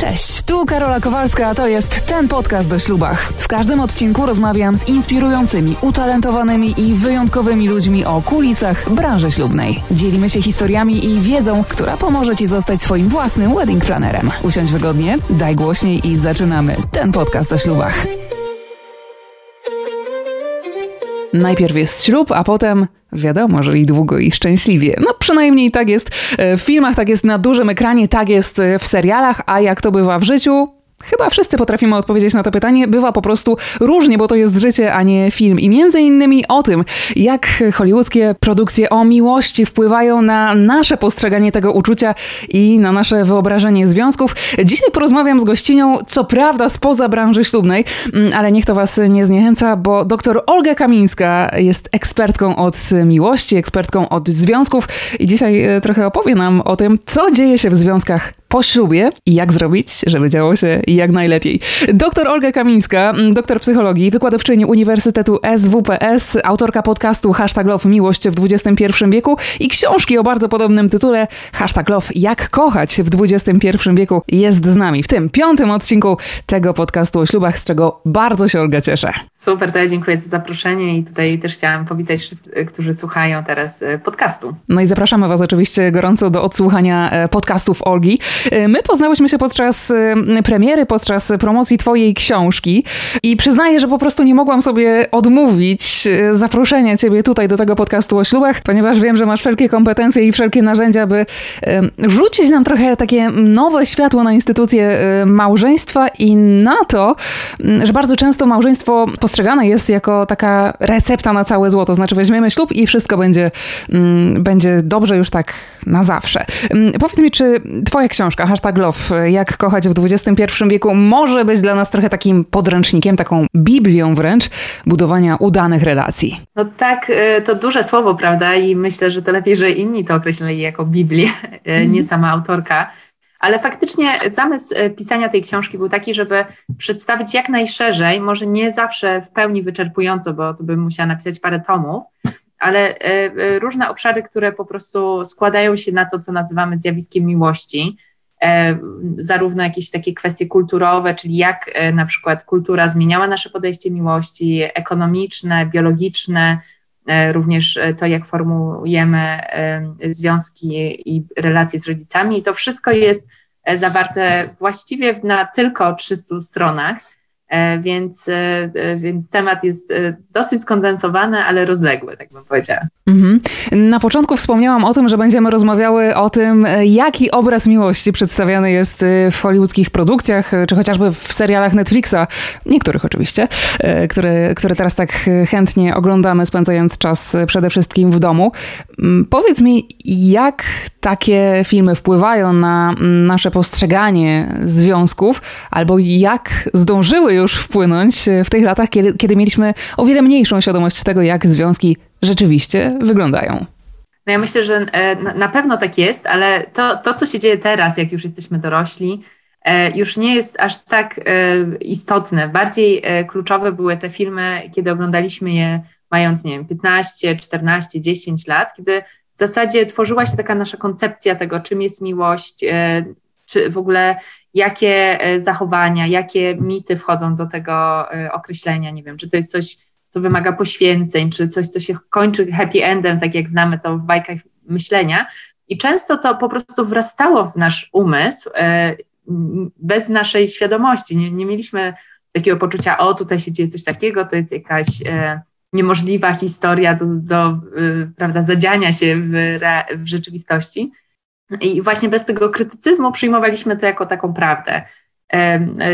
Cześć, tu Karola Kowalska, a to jest ten podcast o ślubach. W każdym odcinku rozmawiam z inspirującymi, utalentowanymi i wyjątkowymi ludźmi o kulisach branży ślubnej. Dzielimy się historiami i wiedzą, która pomoże Ci zostać swoim własnym wedding planerem. Usiądź wygodnie, daj głośniej i zaczynamy ten podcast o ślubach. Najpierw jest ślub, a potem Wiadomo, i długo i szczęśliwie. No przynajmniej tak jest e, w filmach, tak jest na dużym ekranie, tak jest e, w serialach, a jak to bywa w życiu, Chyba wszyscy potrafimy odpowiedzieć na to pytanie. Bywa po prostu różnie, bo to jest życie, a nie film. I między innymi o tym, jak hollywoodzkie produkcje o miłości wpływają na nasze postrzeganie tego uczucia i na nasze wyobrażenie związków. Dzisiaj porozmawiam z gościnią, co prawda spoza branży ślubnej, mm, ale niech to was nie zniechęca, bo dr Olga Kamińska jest ekspertką od miłości, ekspertką od związków i dzisiaj e, trochę opowie nam o tym, co dzieje się w związkach po ślubie i jak zrobić, żeby działo się jak najlepiej. Doktor Olga Kamińska, mm, doktor psychologii, wykładowczyni Uniwersytetu SWPS, autorka podcastu Hashtag Love Miłość w XXI wieku i książki o bardzo podobnym tytule Hashtag Love Jak kochać w XXI wieku jest z nami w tym piątym odcinku tego podcastu o ślubach, z czego bardzo się Olga cieszę. Super, to ja dziękuję za zaproszenie i tutaj też chciałam powitać wszystkich, którzy słuchają teraz e, podcastu. No i zapraszamy Was oczywiście gorąco do odsłuchania e, podcastów Olgi. E, my poznałyśmy się podczas premiery, podczas promocji Twojej książki i przyznaję, że po prostu nie mogłam sobie odmówić e, zaproszenia Ciebie tutaj do tego podcastu o ślubach, ponieważ wiem, że masz wszelkie kompetencje i wszelkie narzędzia, by rzucić nam trochę takie nowe światło na instytucję e, małżeństwa i na to, że bardzo często małżeństwo postrzegane jest jako taka recepta na całe złoto. Znaczy weźmiemy ślub i wszystko będzie, będzie dobrze już tak na zawsze. Powiedz mi, czy Twoja książka, hashtag love, jak kochać w XXI wieku, może być dla nas trochę takim podręcznikiem, taką biblią wręcz budowania udanych relacji. No tak, y, to duże słowo, prawda? I myślę, że to lepiej, że inni to określili jako Biblię, mm. nie sama autorka. Ale faktycznie zamysł y, pisania tej książki był taki, żeby przedstawić jak najszerzej, może nie zawsze w pełni wyczerpująco, bo to bym musiała napisać parę tomów, ale różne obszary, które po prostu składają się na to, co nazywamy zjawiskiem miłości. E, zarówno jakieś takie kwestie kulturowe, czyli jak e, na przykład kultura zmieniała nasze podejście miłości, ekonomiczne, biologiczne, e, również to, jak formujemy związki i relacje z rodzicami. I to wszystko jest zawarte właściwie na tylko 300 stronach. E, więc, e, e, więc temat jest dosyć skondensowany, ale rozległy, tak bym powiedziała. Mhm. Na początku wspomniałam o tym, że będziemy rozmawiały o tym, jaki obraz miłości przedstawiany jest w hollywoodzkich produkcjach, czy chociażby w serialach Netflixa, niektórych oczywiście, które, które teraz tak chętnie oglądamy, spędzając czas przede wszystkim w domu. Mm, powiedz mi, jak takie filmy wpływają na nasze postrzeganie związków, albo jak zdążyły już wpłynąć w tych latach, kiedy, kiedy mieliśmy o wiele mniejszą świadomość tego, jak związki rzeczywiście wyglądają. No ja myślę, że e, na pewno tak jest, ale to, to co się dzieje teraz, jak już jesteśmy dorośli, e, już nie jest aż tak e, istotne. Bardziej kluczowe były te filmy, kiedy oglądaliśmy je mając, nie wiem, 15, 14, 10 lat, kiedy w zasadzie tworzyła się taka nasza koncepcja tego, czym jest miłość, czy w ogóle jakie e, zachowania, jakie mity wchodzą do tego e, określenia. Nie wiem, czy to jest coś, co wymaga poświęceń, czy coś, co się kończy happy endem, tak jak znamy to w bajkach myślenia. I często to po prostu wrastało w nasz umysł e, bez naszej świadomości. Nie, nie mieliśmy takiego poczucia, o tutaj się dzieje coś takiego, to jest jakaś niemożliwa historia do, do prawda, zadziania się w, w rzeczywistości. I właśnie bez tego krytycyzmu przyjmowaliśmy to jako taką prawdę.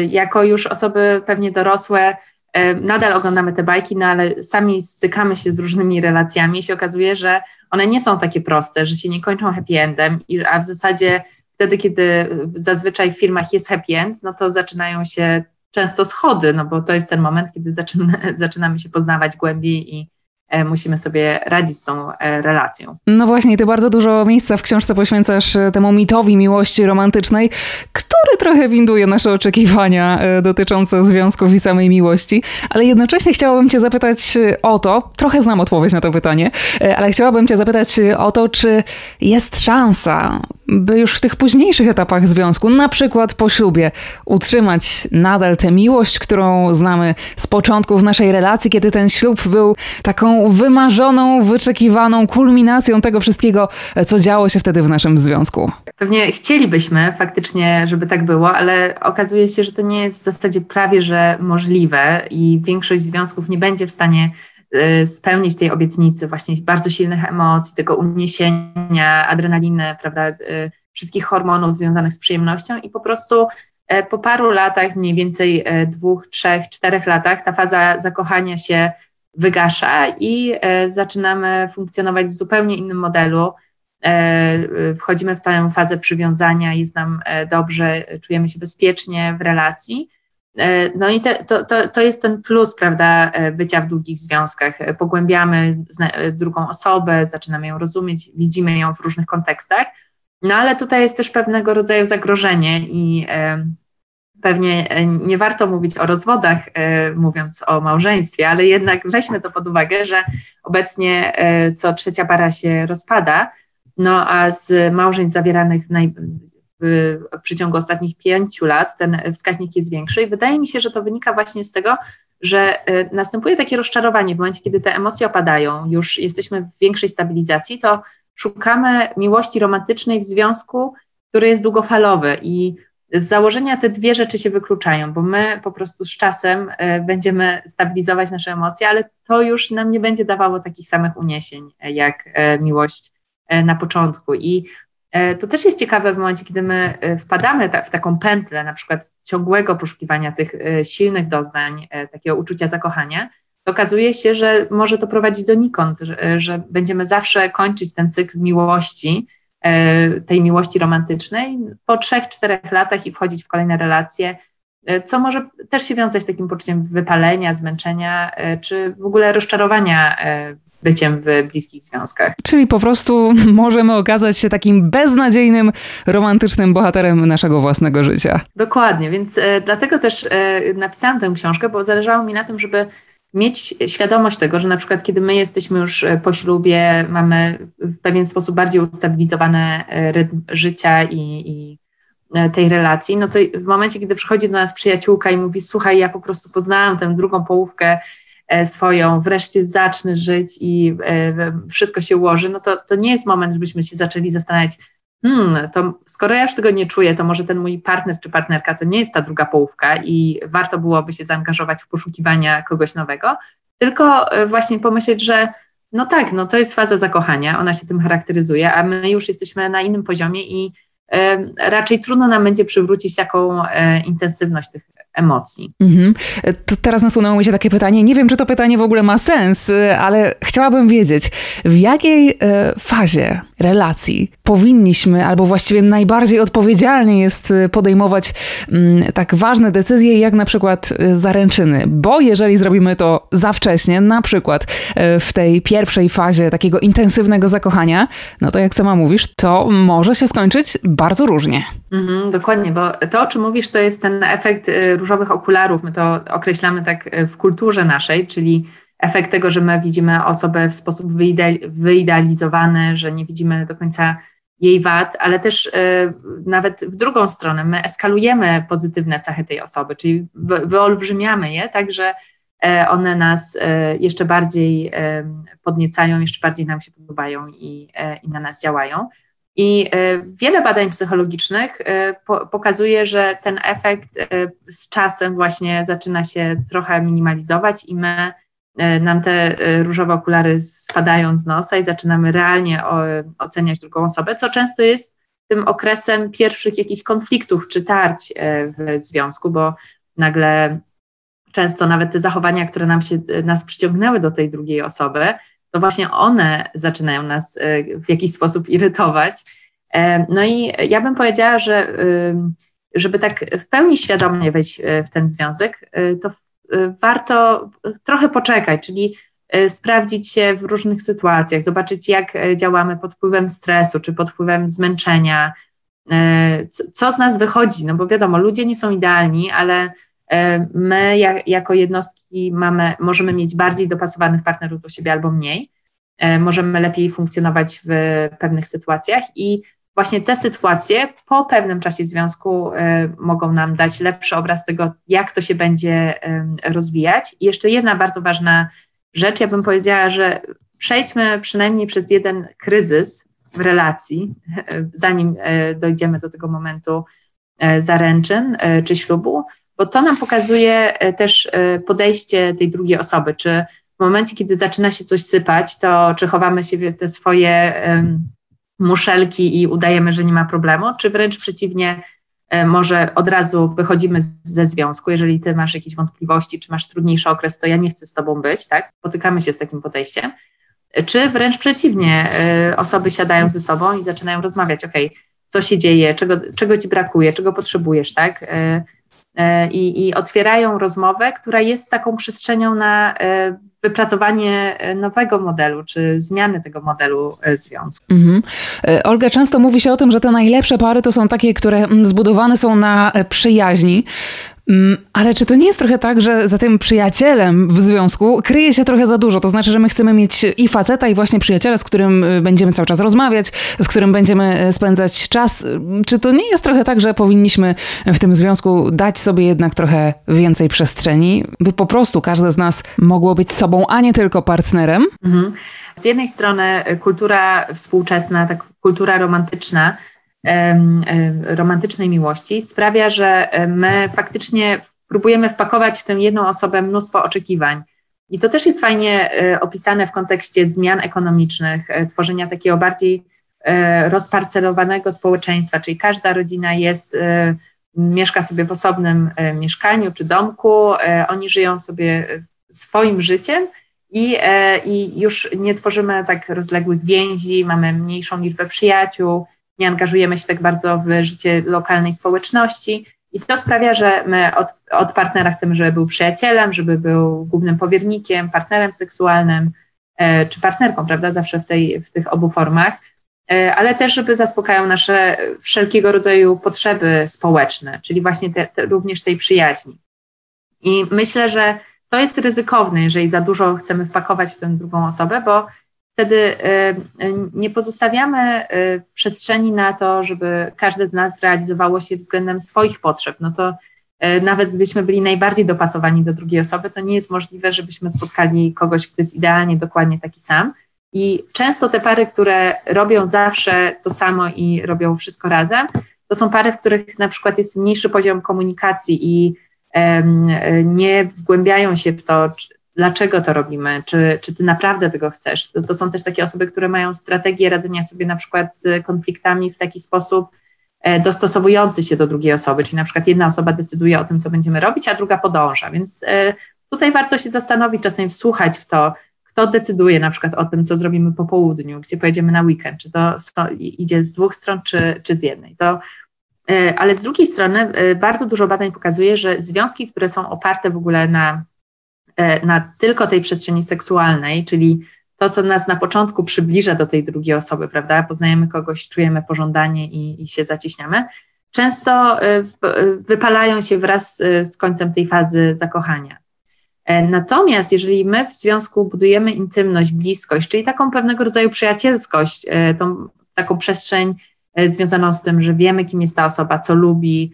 Jako już osoby pewnie dorosłe, nadal oglądamy te bajki, no ale sami stykamy się z różnymi relacjami i się okazuje, że one nie są takie proste, że się nie kończą happy endem, a w zasadzie wtedy, kiedy zazwyczaj w filmach jest happy end, no to zaczynają się często schody, no bo to jest ten moment, kiedy zaczyna, zaczynamy się poznawać głębiej i, musimy sobie radzić z tą e, relacją. No właśnie, ty bardzo dużo miejsca w książce poświęcasz e, temu mitowi miłości romantycznej, który trochę winduje nasze oczekiwania e, dotyczące związków i samej miłości, ale jednocześnie chciałabym Cię zapytać e, o to, trochę znam odpowiedź na to pytanie, e, ale chciałabym Cię zapytać o to, czy jest szansa, by już w tych późniejszych etapach związku, na przykład po ślubie, utrzymać nadal tę miłość, którą znamy z początków naszej relacji, kiedy ten ślub był taką wymarzoną, wyczekiwaną kulminacją tego wszystkiego, co działo się wtedy w naszym związku. Pewnie chcielibyśmy faktycznie, żeby tak było, ale okazuje się, że to nie jest w zasadzie prawie że możliwe i większość związków nie będzie w stanie y, spełnić tej obietnicy właśnie bardzo silnych emocji, tego uniesienia, adrenaliny, prawda, y, wszystkich hormonów związanych z przyjemnością i po prostu e, po paru latach, mniej więcej e, dwóch, trzech, czterech latach, ta faza zakochania się wygasza i e, zaczynamy funkcjonować w zupełnie innym modelu. Wchodzimy w tę fazę przywiązania, jest nam dobrze, czujemy się bezpiecznie w relacji. No i te, to, to, to jest ten plus, prawda, bycia w długich związkach. Pogłębiamy drugą osobę, zaczynamy ją rozumieć, widzimy ją w różnych kontekstach. No ale tutaj jest też pewnego rodzaju zagrożenie i pewnie e, nie warto mówić o rozwodach, e, mówiąc o małżeństwie, ale jednak weźmy to pod uwagę, że obecnie e, co trzecia para się rozpada, no a z małżeństw zawieranych naj, w, w przeciągu ostatnich pięciu lat ten wskaźnik jest większy i wydaje mi się, że to wynika właśnie z tego, że następuje takie rozczarowanie. W momencie, kiedy te emocje opadają, już jesteśmy w większej stabilizacji, to szukamy miłości romantycznej w związku, który jest długofalowy i z założenia te dwie rzeczy się wykluczają, bo my po prostu z czasem e, będziemy stabilizować nasze emocje, ale to już nam nie będzie dawało takich samych uniesień e, jak e, miłość na początku. I to też jest ciekawe w momencie, kiedy my wpadamy w taką pętlę, na przykład ciągłego poszukiwania tych silnych doznań, takiego uczucia zakochania, okazuje się, że może to prowadzić donikąd, że, że będziemy zawsze kończyć ten cykl miłości, tej miłości romantycznej po trzech, czterech latach i wchodzić w kolejne relacje, e, co może też się wiązać z takim poczuciem wypalenia, zmęczenia, e, czy w ogóle rozczarowania byciem w bliskich związkach. Czyli po prostu możemy okazać się takim beznadziejnym, romantycznym bohaterem naszego własnego życia. Dokładnie, więc dlatego też napisałam tę książkę, bo zależało mi na tym, żeby mieć świadomość tego, że na przykład kiedy my jesteśmy już e, po ślubie, mamy w pewien sposób bardziej ustabilizowany e, rytm życia i, i e, tej relacji, no to w momencie, kiedy przychodzi do nas przyjaciółka i mówi, słuchaj, ja po prostu poznałam tę drugą połówkę swoją, wreszcie zacznę żyć i wszystko się ułoży, no to, to nie jest moment, żebyśmy się zaczęli zastanawiać, hmm, to skoro ja już tego nie czuję, to może ten mój partner czy partnerka to nie jest ta druga połówka i warto byłoby się zaangażować w poszukiwania kogoś nowego, tylko e, właśnie pomyśleć, że no tak, no to jest faza zakochania, ona się tym charakteryzuje, a my już jesteśmy na innym poziomie i y, raczej trudno nam będzie przywrócić taką y, intensywność tych emocji. Mhm. To teraz nasunęło mi się takie pytanie. Nie wiem, czy to pytanie w ogóle ma sens, ale chciałabym wiedzieć, w jakiej e, fazie relacji powinniśmy, albo właściwie najbardziej odpowiedzialnie jest e, podejmować mm, tak ważne decyzje, jak na przykład e, zaręczyny. Bo jeżeli zrobimy to za wcześnie, na przykład w tej pierwszej fazie takiego intensywnego zakochania, no to jak sama mówisz, to może się skończyć bardzo różnie. Mhm, dokładnie, bo to, o czym mówisz, to jest ten efekt różowych okularów. My to określamy tak e, w kulturze naszej, czyli efekt tego, że my widzimy osobę w sposób wyidealizowany, że nie widzimy do końca jej wad, ale też e, nawet w drugą stronę my eskalujemy pozytywne cechy tej osoby, czyli wyolbrzymiamy je, tak że e, one nas jeszcze bardziej podniecają, jeszcze bardziej nam się podobają i, i na nas działają. I e, wiele badań psychologicznych e, pokazuje, że ten efekt e, z czasem właśnie zaczyna się trochę minimalizować i my, nam te różowe okulary spadają z nosa i zaczynamy realnie oceniać drugą osobę, co często jest tym okresem pierwszych jakichś konfliktów czy tarć w związku, bo nagle często nawet te zachowania, które nam się, nas przyciągnęły do tej drugiej osoby, to właśnie one zaczynają nas e, w jakiś sposób irytować. E, no i ja bym powiedziała, że żeby tak w pełni świadomie wejść e, w ten związek, to warto trochę poczekać, czyli sprawdzić się w różnych sytuacjach, zobaczyć, jak działamy pod wpływem stresu czy pod wpływem zmęczenia, co z nas wychodzi, no bo wiadomo, ludzie nie są idealni, ale my jako jednostki mamy, możemy mieć bardziej dopasowanych partnerów do siebie albo mniej, możemy lepiej funkcjonować w pewnych sytuacjach i właśnie te sytuacje po pewnym czasie związku mogą nam dać lepszy obraz tego, jak to się będzie rozwijać. I jeszcze jedna bardzo ważna rzecz, ja bym powiedziała, że przejdźmy przynajmniej przez jeden kryzys w relacji, zanim e, dojdziemy do tego momentu e, zaręczyn e, czy ślubu, bo to nam pokazuje też podejście tej drugiej osoby, czy w momencie, kiedy zaczyna się coś sypać, to czy chowamy się w te swoje muszelki i udajemy, że nie ma problemu, czy wręcz przeciwnie, może od razu wychodzimy ze związku, jeżeli ty masz jakieś wątpliwości, czy masz trudniejszy okres, to ja nie chcę z tobą być, tak? Spotykamy się z takim podejściem. Czy wręcz przeciwnie, osoby siadają ze sobą i zaczynają rozmawiać, ok, co się dzieje, czego, czego ci brakuje, czego potrzebujesz, tak? Y, I, I otwierają rozmowę, która jest taką przestrzenią na wypracowanie nowego modelu, czy zmiany tego modelu związku. Mhm. Olga, często mówi się o tym, że te najlepsze pary to są takie, które mm, zbudowane są na przyjaźni. Mm, ale czy to nie jest trochę tak, że za tym przyjacielem w związku kryje się trochę za dużo? To znaczy, że my chcemy mieć i faceta, i właśnie przyjaciela, z którym y, będziemy cały czas rozmawiać, z którym będziemy y, spędzać czas. Czy to nie jest trochę tak, że powinniśmy w tym związku dać sobie jednak trochę więcej przestrzeni, by po prostu każde z nas mogło być sobą, a nie tylko partnerem? Mhm. Z jednej strony y, kultura współczesna, tak kultura romantyczna, romantycznej miłości sprawia, że my faktycznie próbujemy wpakować w tę jedną osobę mnóstwo oczekiwań. I to też jest fajnie e, opisane w kontekście zmian ekonomicznych, e, tworzenia takiego bardziej e, rozparcelowanego społeczeństwa, czyli każda rodzina jest, mieszka sobie w osobnym mieszkaniu czy domku, oni żyją sobie swoim życiem i, i już nie tworzymy tak rozległych więzi, mamy mniejszą liczbę przyjaciół, nie angażujemy się tak bardzo w życie lokalnej społeczności. I to sprawia, że my od, od partnera chcemy, żeby był przyjacielem, żeby był głównym powiernikiem, partnerem seksualnym e, czy partnerką, prawda, zawsze w, tej, w tych obu formach, e, ale też, żeby zaspokajał nasze wszelkiego rodzaju potrzeby społeczne, czyli właśnie te, te, również tej przyjaźni. I myślę, że to jest ryzykowne, jeżeli za dużo chcemy wpakować w tę drugą osobę, bo wtedy y, y, nie pozostawiamy y, przestrzeni na to, żeby każde z nas realizowało się względem swoich potrzeb. No to nawet gdybyśmy byli najbardziej dopasowani do drugiej osoby, to nie jest możliwe, żebyśmy spotkali kogoś, kto jest idealnie dokładnie taki sam. I często te pary, które robią zawsze to samo i robią wszystko razem, to są pary, w których na przykład jest mniejszy poziom komunikacji i nie wgłębiają się w to, dlaczego to robimy, czy, czy ty naprawdę tego chcesz. To, to są też takie osoby, które mają strategię radzenia sobie na przykład z konfliktami w taki sposób e, dostosowujący się do drugiej osoby, czyli na przykład jedna osoba decyduje o tym, co będziemy robić, a druga podąża, więc e, tutaj warto się zastanowić, czasem wsłuchać w to, kto decyduje na przykład o tym, co zrobimy po południu, gdzie pojedziemy na weekend, czy to idzie z dwóch stron, czy, czy z jednej. To, e, ale z drugiej strony bardzo dużo badań pokazuje, że związki, które są oparte w ogóle na na tylko tej przestrzeni seksualnej, czyli to, co nas na początku przybliża do tej drugiej osoby, prawda? Poznajemy kogoś, czujemy pożądanie i, i się zacieśniamy, często e, e, wypalają się wraz z końcem tej fazy zakochania. Natomiast jeżeli my w związku budujemy intymność, bliskość, czyli taką pewnego rodzaju przyjacielskość, tą taką przestrzeń związaną z tym, że wiemy, kim jest ta osoba, co lubi,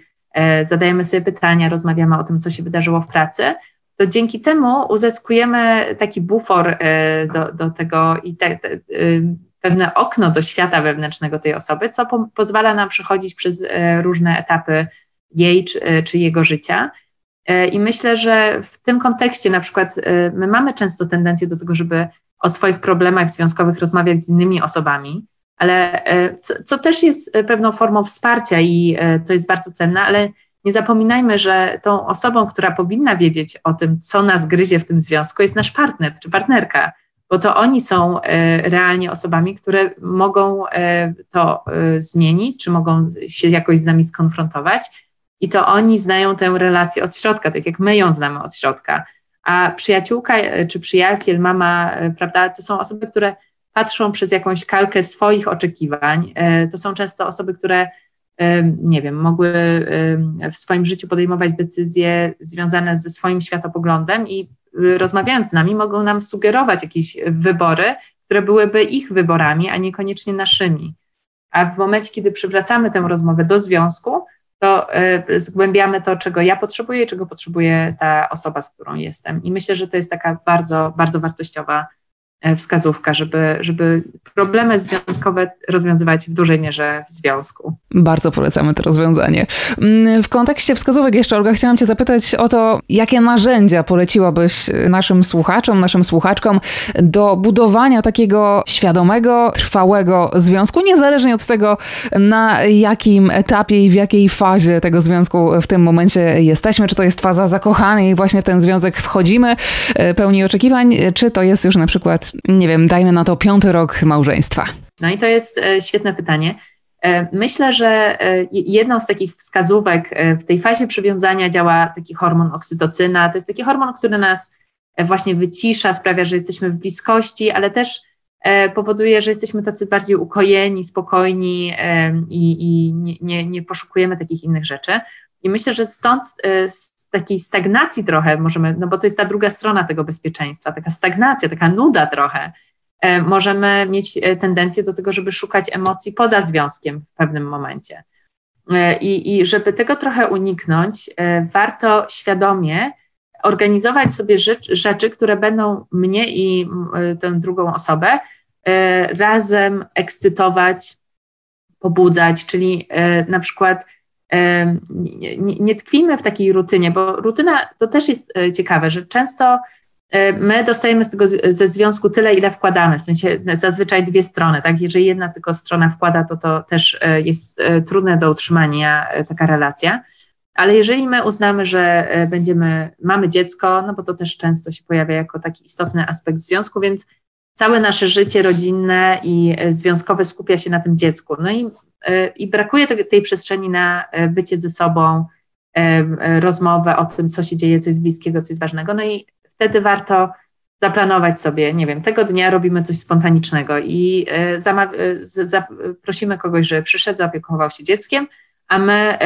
zadajemy sobie pytania, rozmawiamy o tym, co się wydarzyło w pracy, to dzięki temu uzyskujemy taki bufor e, do, do tego i te, te, y, pewne okno do świata wewnętrznego tej osoby, co po, pozwala nam przechodzić przez e, różne etapy jej czy, e, czy jego życia. I myślę, że w tym kontekście na przykład my mamy często tendencję do tego, żeby o swoich problemach związkowych rozmawiać z innymi osobami, ale co, co też jest pewną formą wsparcia i to jest bardzo cenne, ale nie zapominajmy, że tą osobą, która powinna wiedzieć o tym, co nas gryzie w tym związku, jest nasz partner czy partnerka, bo to oni są e, realnie osobami, które mogą e, to e, zmienić, czy mogą się jakoś z nami skonfrontować. I to oni znają tę relację od środka, tak jak my ją znamy od środka. A przyjaciółka czy przyjaciel, mama, prawda, to są osoby, które patrzą przez jakąś kalkę swoich oczekiwań. To są często osoby, które nie wiem, mogły w swoim życiu podejmować decyzje związane ze swoim światopoglądem i y, rozmawiając z nami, mogą nam sugerować jakieś wybory, które byłyby ich wyborami, a niekoniecznie naszymi. A w momencie, kiedy przywracamy tę rozmowę do związku, to y, zgłębiamy to, czego ja potrzebuję i czego potrzebuje ta osoba, z którą jestem. I myślę, że to jest taka bardzo, bardzo wartościowa E, wskazówka, żeby, żeby problemy związkowe rozwiązywać w dużej mierze w związku. Bardzo polecamy to rozwiązanie. Mm, w kontekście wskazówek jeszcze, Olga, chciałam Cię zapytać o to, jakie narzędzia poleciłabyś naszym słuchaczom, naszym słuchaczkom do budowania takiego świadomego, trwałego związku, niezależnie od tego, na jakim etapie i w jakiej fazie tego związku w tym momencie jesteśmy, czy to jest faza zakochania i właśnie w ten związek wchodzimy, e, pełni oczekiwań, czy to jest już na przykład nie wiem, dajmy na to piąty rok małżeństwa? No i to jest e, świetne pytanie. E, myślę, że e, jedną z takich wskazówek w tej fazie przywiązania działa taki hormon oksytocyna. To jest taki hormon, który nas właśnie wycisza, sprawia, że jesteśmy w bliskości, ale też powoduje, że jesteśmy tacy bardziej ukojeni, spokojni i, i nie, nie, nie, poszukujemy takich innych rzeczy. I myślę, że stąd takiej stagnacji trochę możemy, no bo to jest ta druga strona tego bezpieczeństwa, taka stagnacja, taka nuda trochę, e, możemy mieć e, tendencję do tego, żeby szukać emocji poza związkiem w pewnym momencie. E, I, i żeby tego trochę uniknąć, warto świadomie organizować sobie rzecz, rzeczy, które będą mnie i tę drugą osobę razem ekscytować, pobudzać, czyli na przykład nie, tkwimy w takiej rutynie, bo rutyna to też jest e, ciekawe, że często e, my dostajemy z tego ze związku tyle, ile wkładamy, w sensie zazwyczaj dwie strony, tak? Jeżeli jedna tylko strona wkłada, to to też e, jest trudne do utrzymania taka relacja. Ale jeżeli my uznamy, że będziemy, mamy dziecko, no bo to też często się pojawia jako taki istotny aspekt związku, więc całe nasze życie rodzinne i e, związkowe skupia się na tym dziecku. No i, e, i brakuje tej przestrzeni na e, bycie ze sobą, rozmowę o tym, co się dzieje, co jest bliskiego, co jest ważnego. No i wtedy warto zaplanować sobie, nie wiem, tego dnia robimy coś spontanicznego i prosimy kogoś, żeby przyszedł, zaopiekował się dzieckiem, a my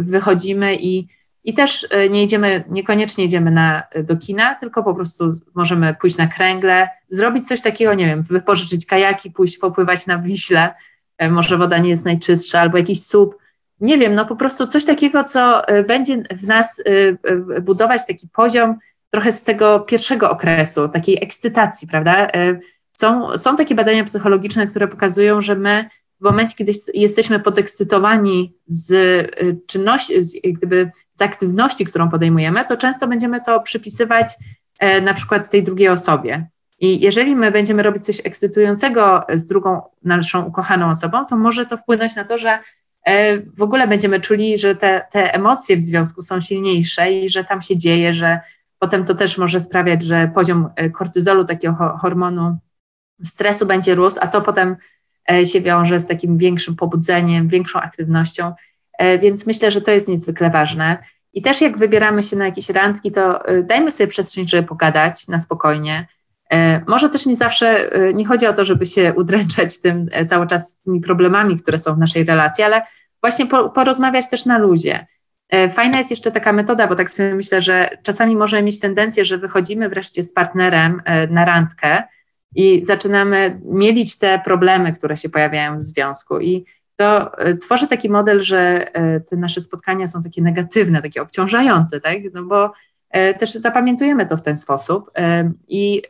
wychodzimy i i też e, nie idziemy, niekoniecznie idziemy na, do kina, tylko po prostu możemy pójść na kręgle, zrobić coś takiego, nie wiem, wypożyczyć kajaki, pójść popływać na Wiśle, e, może woda nie jest najczystsza, albo jakiś słup. Nie wiem, no po prostu coś takiego, co e, będzie w nas budować taki poziom trochę z tego pierwszego okresu, takiej ekscytacji, prawda? Są, są takie badania psychologiczne, które pokazują, że my w momencie, kiedy jesteśmy podekscytowani z y, czynności, z, gdyby z aktywności, którą podejmujemy, to często będziemy to przypisywać e, na przykład tej drugiej osobie. I jeżeli my będziemy robić coś ekscytującego z drugą naszą ukochaną osobą, to może to wpłynąć na to, że e, w ogóle będziemy czuli, że te, te emocje w związku są silniejsze i że tam się dzieje, że potem to też może sprawiać, że poziom e, kortyzolu, takiego hormonu stresu będzie rósł, a to potem się wiąże z takim większym pobudzeniem, większą aktywnością, e, więc myślę, że to jest niezwykle ważne. I też jak wybieramy się na jakieś randki, to e, dajmy sobie przestrzeń, żeby pogadać na spokojnie. Może też nie zawsze, nie chodzi o to, żeby się udręczać tym cały czas tymi problemami, które są w naszej relacji, ale właśnie porozmawiać też na luzie. Fajna jest jeszcze taka metoda, bo tak sobie myślę, że czasami możemy mieć tendencję, że wychodzimy wreszcie z partnerem na randkę, i zaczynamy mielić te problemy, które się pojawiają w związku. I to e, tworzy taki model, że e, te nasze spotkania są takie negatywne, takie obciążające, tak? No bo e, też zapamiętujemy to w ten sposób. I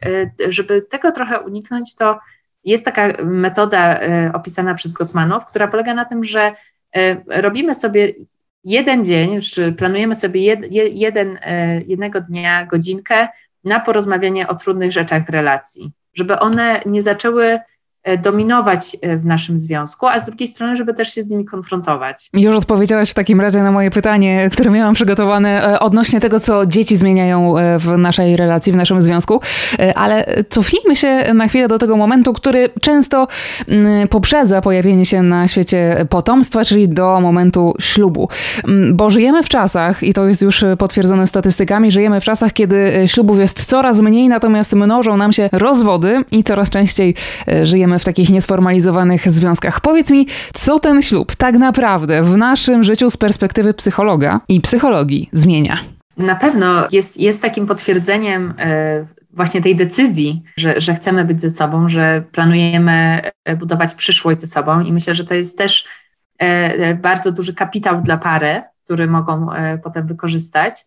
żeby tego trochę uniknąć, to jest taka metoda opisana przez Gottmanów, która polega na tym, że robimy sobie jeden dzień, czy planujemy sobie jed, jeden, jednego dnia, godzinkę na porozmawianie o trudnych rzeczach w relacji żeby one nie zaczęły dominować e, w naszym związku, a z drugiej strony, żeby też się z nimi konfrontować. Już odpowiedziałaś w takim razie na moje pytanie, które miałam przygotowane e, odnośnie tego, co dzieci zmieniają w naszej relacji, w naszym związku, ale cofnijmy się na chwilę do tego momentu, który często mm, poprzedza pojawienie się na świecie potomstwa, czyli do momentu ślubu. Mm, bo żyjemy w czasach, i to jest już potwierdzone statystykami, żyjemy w czasach, kiedy ślubów jest coraz mniej, natomiast mnożą nam się rozwody i coraz częściej żyjemy w takich niesformalizowanych związkach. Powiedz mi, co ten ślub tak naprawdę w naszym życiu z perspektywy psychologa i psychologii zmienia? Na pewno jest, jest takim potwierdzeniem e, właśnie tej decyzji, że, że chcemy być ze sobą, że planujemy e, budować przyszłość ze sobą i myślę, że to jest też e, bardzo duży kapitał dla pary, który mogą potem wykorzystać,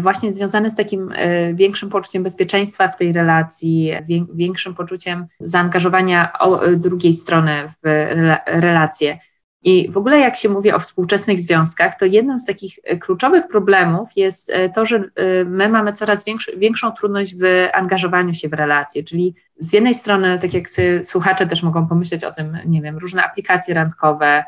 właśnie związany z takim większym poczuciem bezpieczeństwa w tej relacji, większym poczuciem zaangażowania drugiej strony w relacje. I w ogóle jak się mówi o współczesnych związkach, to jednym z takich e, kluczowych problemów jest e, to, że e, my mamy coraz większą trudność w angażowaniu się w relacje, czyli z jednej strony, tak jak słuchacze też mogą pomyśleć o tym, nie wiem, różne aplikacje randkowe,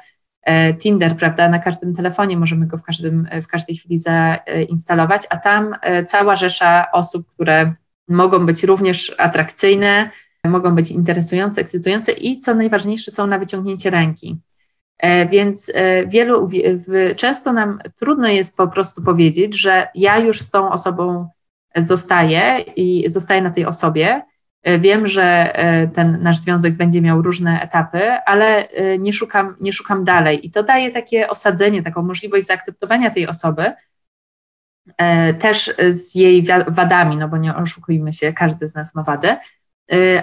Tinder, prawda, na każdym telefonie możemy go w, każdym, w każdej chwili zainstalować, a tam cała rzesza osób, które mogą być również atrakcyjne, mogą być interesujące, ekscytujące i co najważniejsze są na wyciągnięcie ręki. E, więc e, wielu, często nam trudno jest po prostu powiedzieć, że ja już z tą osobą zostaję i zostaję na tej osobie. E, wiem, że ten nasz związek będzie miał różne etapy, ale nie szukam, nie szukam dalej. I to daje takie osadzenie, taką możliwość zaakceptowania tej osoby, też z jej wadami, no bo nie oszukujmy się, każdy z nas ma wady,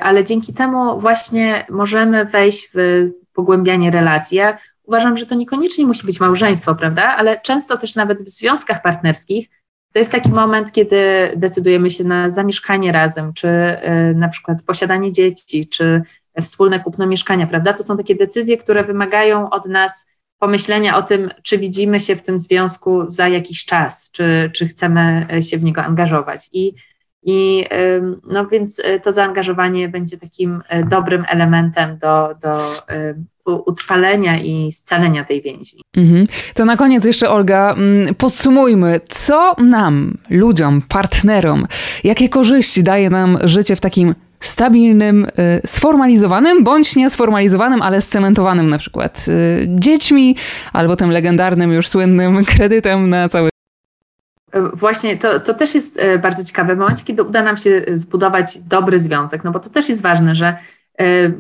ale dzięki temu właśnie możemy wejść w pogłębianie relacji. Ja uważam, że to niekoniecznie musi być małżeństwo, prawda? Ale często też nawet w związkach partnerskich to jest taki moment, kiedy decydujemy się na zamieszkanie razem, czy y, na przykład posiadanie dzieci, czy wspólne kupno mieszkania, prawda? To są takie decyzje, które wymagają od nas pomyślenia o tym, czy widzimy się w tym związku za jakiś czas, czy, czy chcemy się w niego angażować. I, i no więc y, to zaangażowanie będzie takim dobrym elementem do, do utrwalenia i scalenia tej więzi. Mhm. To na koniec jeszcze, Olga, mm, podsumujmy, co nam, ludziom, partnerom, jakie korzyści daje nam życie w takim stabilnym, y, sformalizowanym bądź niesformalizowanym, ale scementowanym na przykład y, dziećmi albo tym legendarnym, już słynnym kredytem na cały Właśnie to, to też jest y, bardzo ciekawe. W momencie, kiedy uda nam się zbudować dobry związek, no bo to też jest ważne, że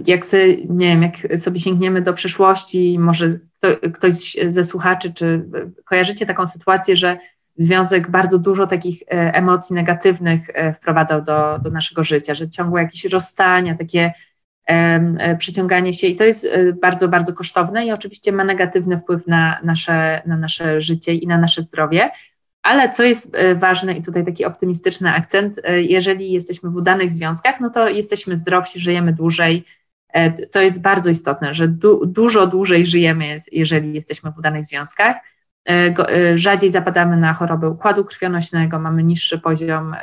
jak sobie, nie wiem, jak sobie sięgniemy do przeszłości, może kto, ktoś ze słuchaczy, czy kojarzycie taką sytuację, że związek bardzo dużo takich e, emocji negatywnych e, wprowadzał do, do naszego życia, że ciągłe jakieś rozstania, takie przyciąganie się i to jest bardzo, bardzo kosztowne i oczywiście ma negatywny wpływ na nasze, na nasze życie i na nasze zdrowie, ale co jest e, ważne i tutaj taki optymistyczny akcent, e, jeżeli jesteśmy w udanych związkach, no to jesteśmy zdrowsi, żyjemy dłużej. E, to jest bardzo istotne, że du dużo dłużej żyjemy, jeżeli jesteśmy w udanych związkach. Rzadziej zapadamy na choroby układu krwionośnego, mamy niższy poziom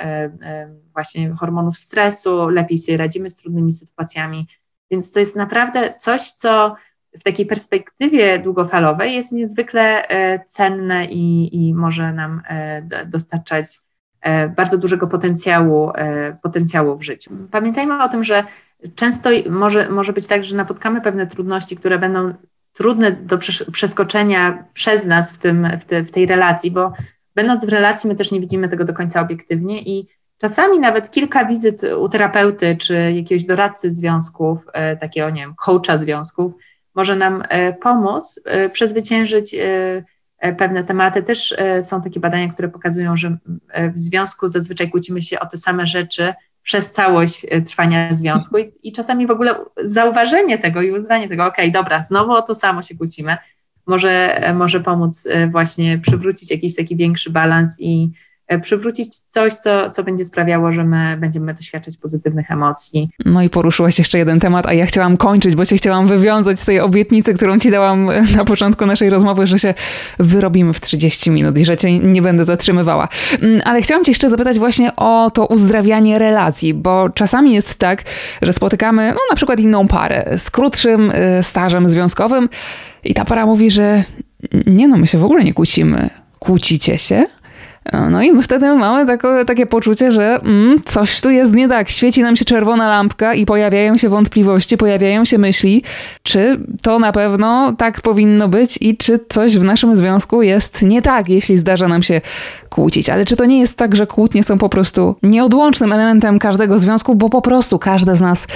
właśnie hormonów stresu, lepiej sobie radzimy z trudnymi sytuacjami. Więc to jest naprawdę coś, co w takiej perspektywie długofalowej jest niezwykle e, cenne i, i może nam e, dostarczać e, bardzo dużego potencjału, potencjału w życiu. Pamiętajmy o tym, że często może, może być tak, że napotkamy pewne trudności, które będą trudne do przeskoczenia przez nas w, tym, w, te, w tej relacji, bo będąc w relacji, my też nie widzimy tego do końca obiektywnie i czasami nawet kilka wizyt u terapeuty czy jakiegoś doradcy związków, takiego, nie wiem, coacha związków, może nam e, pomóc e, przezwyciężyć e, pewne tematy. Też są takie badania, które pokazują, że w związku zazwyczaj kłócimy się o te same rzeczy przez całość trwania związku i, i czasami w ogóle zauważenie tego i uznanie tego, okej, okay, dobra, znowu o to samo się kłócimy, może, może pomóc właśnie przywrócić jakiś taki większy balans i przywrócić coś, co, co będzie sprawiało, że my będziemy doświadczać pozytywnych emocji. No i poruszyłaś jeszcze jeden temat, a ja chciałam kończyć, bo cię chciałam wywiązać z tej obietnicy, którą ci dałam na początku naszej rozmowy, że się wyrobimy w 30 minut i że cię nie będę zatrzymywała. Mm, ale chciałam cię jeszcze zapytać właśnie o to uzdrawianie relacji, bo czasami jest tak, że spotykamy no, na przykład inną parę z krótszym y, stażem związkowym i ta para mówi, że nie no, my się w ogóle nie kłócimy. Kłócicie się? No i wtedy mamy takie poczucie, że mm, coś tu jest nie tak. Świeci nam się czerwona lampka i pojawiają się wątpliwości, pojawiają się myśli, czy to na pewno tak powinno być i czy coś w naszym związku jest nie tak, jeśli zdarza nam się kłócić. Ale czy to nie jest tak, że kłótnie są po prostu nieodłącznym elementem każdego związku, bo po prostu każda z nas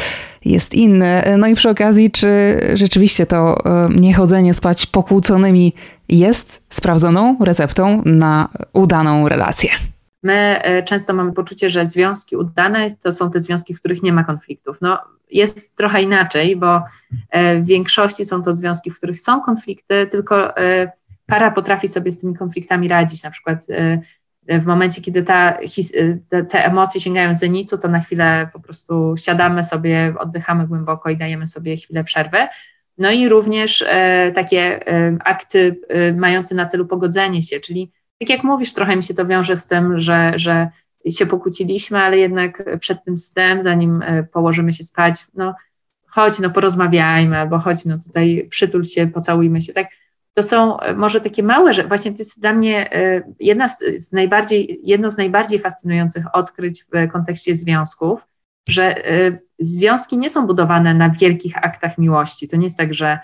jest inny. No i przy okazji, czy rzeczywiście to e, niechodzenie spać pokłóconymi jest sprawdzoną receptą na udaną relację? My e, często mamy poczucie, że związki udane to są te związki, w których nie ma konfliktów. No, jest trochę inaczej, bo w większości są to związki, w których są konflikty, tylko para potrafi sobie z tymi konfliktami radzić. Na przykład w momencie, kiedy ta, te, emocje sięgają zenitu, to na chwilę po prostu siadamy sobie, oddychamy głęboko i dajemy sobie chwilę przerwy. No i również e, takie e, akty e, mające na celu pogodzenie się, czyli tak jak mówisz, trochę mi się to wiąże z tym, że, że się pokłóciliśmy, ale jednak przed tym snem, zanim położymy się spać, no chodź, no porozmawiajmy, albo chodź, no tutaj przytul się, pocałujmy się, tak? To są może takie małe, że właśnie to jest dla mnie jedna z, najbardziej, jedno z najbardziej fascynujących odkryć w kontekście związków, że związki nie są budowane na wielkich aktach miłości. To nie jest tak, że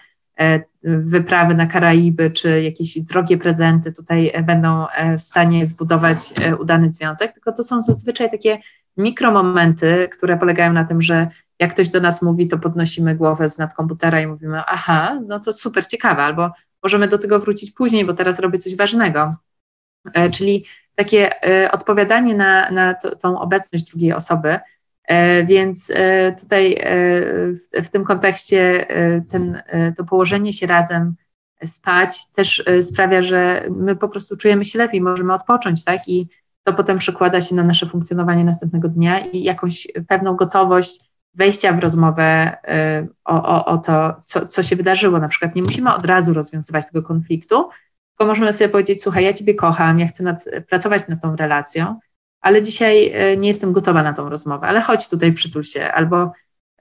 wyprawy na Karaiby czy jakieś drogie prezenty tutaj będą w stanie zbudować udany związek, tylko to są zazwyczaj takie mikromomenty, które polegają na tym, że jak ktoś do nas mówi, to podnosimy głowę z nad komputera i mówimy, aha, no to super ciekawe, albo możemy do tego wrócić później, bo teraz robię coś ważnego. E, czyli takie e, odpowiadanie na, na to, tą obecność drugiej osoby. E, więc tutaj w, w tym kontekście ten, to położenie się razem, spać też sprawia, że my po prostu czujemy się lepiej, możemy odpocząć, tak? I to potem przekłada się na nasze funkcjonowanie następnego dnia i jakąś pewną gotowość wejścia w rozmowę o, o, o to, co, co się wydarzyło. Na przykład nie musimy od razu rozwiązywać tego konfliktu, tylko możemy sobie powiedzieć, słuchaj, ja Ciebie kocham, ja chcę nad, pracować nad tą relacją, ale dzisiaj y, nie jestem gotowa na tą rozmowę, ale chodź tutaj, przytul się, albo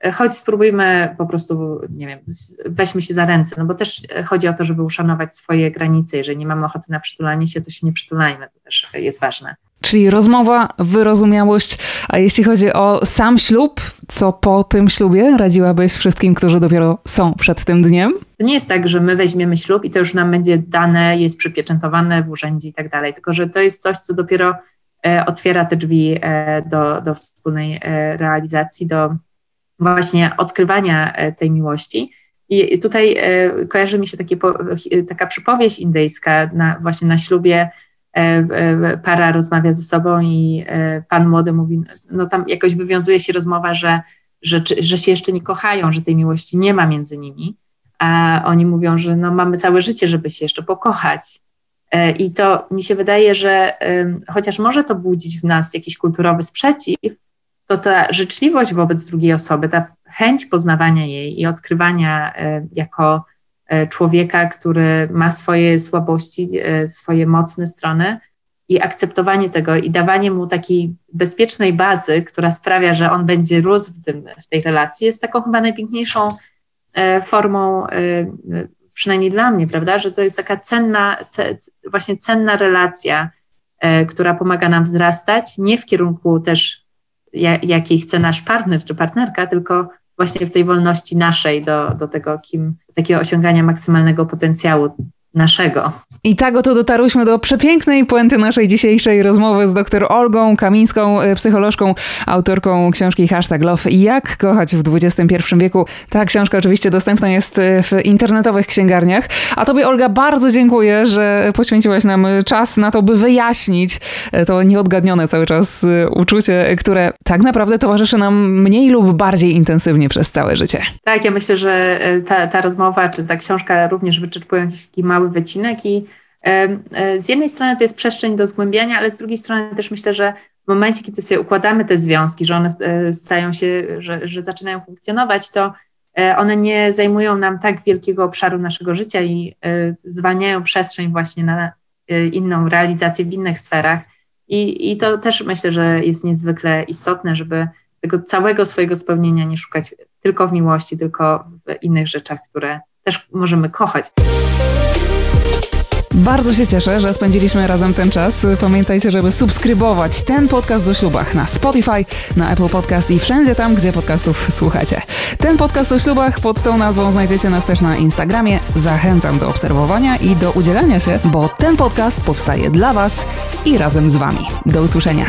y, chodź spróbujmy po prostu, nie wiem, weźmy się za ręce, no bo też chodzi o to, żeby uszanować swoje granice. Jeżeli nie mamy ochoty na przytulanie się, to się nie przytulajmy, to też jest ważne. Czyli rozmowa, wyrozumiałość. A jeśli chodzi o sam ślub, co po tym ślubie radziłabyś wszystkim, którzy dopiero są przed tym dniem? To nie jest tak, że my weźmiemy ślub i to już nam będzie dane, jest przypieczętowane w urzędzie i tak dalej, tylko że to jest coś, co dopiero e, otwiera te drzwi e, do, do wspólnej e, realizacji, do właśnie odkrywania tej miłości. I tutaj kojarzy mi się takie, taka przypowieść indyjska na, właśnie na ślubie E, e, para rozmawia ze sobą i e, pan młody mówi, no tam jakoś wywiązuje się rozmowa, że, że, że się jeszcze nie kochają, że tej miłości nie ma między nimi, a oni mówią, że no mamy całe życie, żeby się jeszcze pokochać. I to mi się wydaje, że chociaż może to budzić w nas jakiś kulturowy sprzeciw, to ta życzliwość wobec drugiej osoby, ta chęć poznawania jej i odkrywania jako E, człowieka, który ma swoje słabości, e, swoje mocne strony i akceptowanie tego i dawanie mu takiej bezpiecznej bazy, która sprawia, że on będzie rósł w, tym, w tej relacji, jest taką chyba najpiękniejszą e, formą, przynajmniej dla mnie, prawda, że to jest taka cenna, właśnie cenna relacja, która pomaga nam wzrastać, nie w kierunku też jakiej chce nasz partner czy partnerka, tylko właśnie w tej wolności naszej do, do tego, kim, takiego osiągania maksymalnego potencjału naszego. I tak oto dotarłyśmy do przepięknej puenty naszej dzisiejszej rozmowy z dr Olgą Kamińską, e, psycholożką, autorką książki Hashtag Love Jak kochać w XXI wieku. Ta książka oczywiście dostępna jest e, w internetowych księgarniach. A tobie Olga bardzo dziękuję, że poświęciłaś nam czas na to, by wyjaśnić e, to nieodgadnione cały czas uczucie, które tak naprawdę towarzyszy nam mniej lub bardziej intensywnie przez całe życie. Tak, ja myślę, że ta, ta rozmowa, czy ta książka również wyczerpuje jakiś mały mały wycinek i e, z jednej strony to jest przestrzeń do zgłębiania, ale z drugiej strony też myślę, że w momencie, kiedy sobie układamy te związki, że one e, stają się, że, że zaczynają funkcjonować, to e, one nie zajmują nam tak wielkiego obszaru naszego życia i zwalniają przestrzeń właśnie na inną realizację w innych sferach. I, I to też myślę, że jest niezwykle istotne, żeby tego całego swojego spełnienia nie szukać tylko w miłości, tylko w innych rzeczach, które też możemy kochać. Bardzo się cieszę, że spędziliśmy razem ten czas. Pamiętajcie, żeby subskrybować ten podcast o ślubach na Spotify, na Apple Podcast i wszędzie tam, gdzie podcastów słuchacie. Ten podcast o ślubach pod tą nazwą znajdziecie nas też na Instagramie. Zachęcam do obserwowania i do udzielania się, bo ten podcast powstaje dla Was i razem z Wami. Do usłyszenia.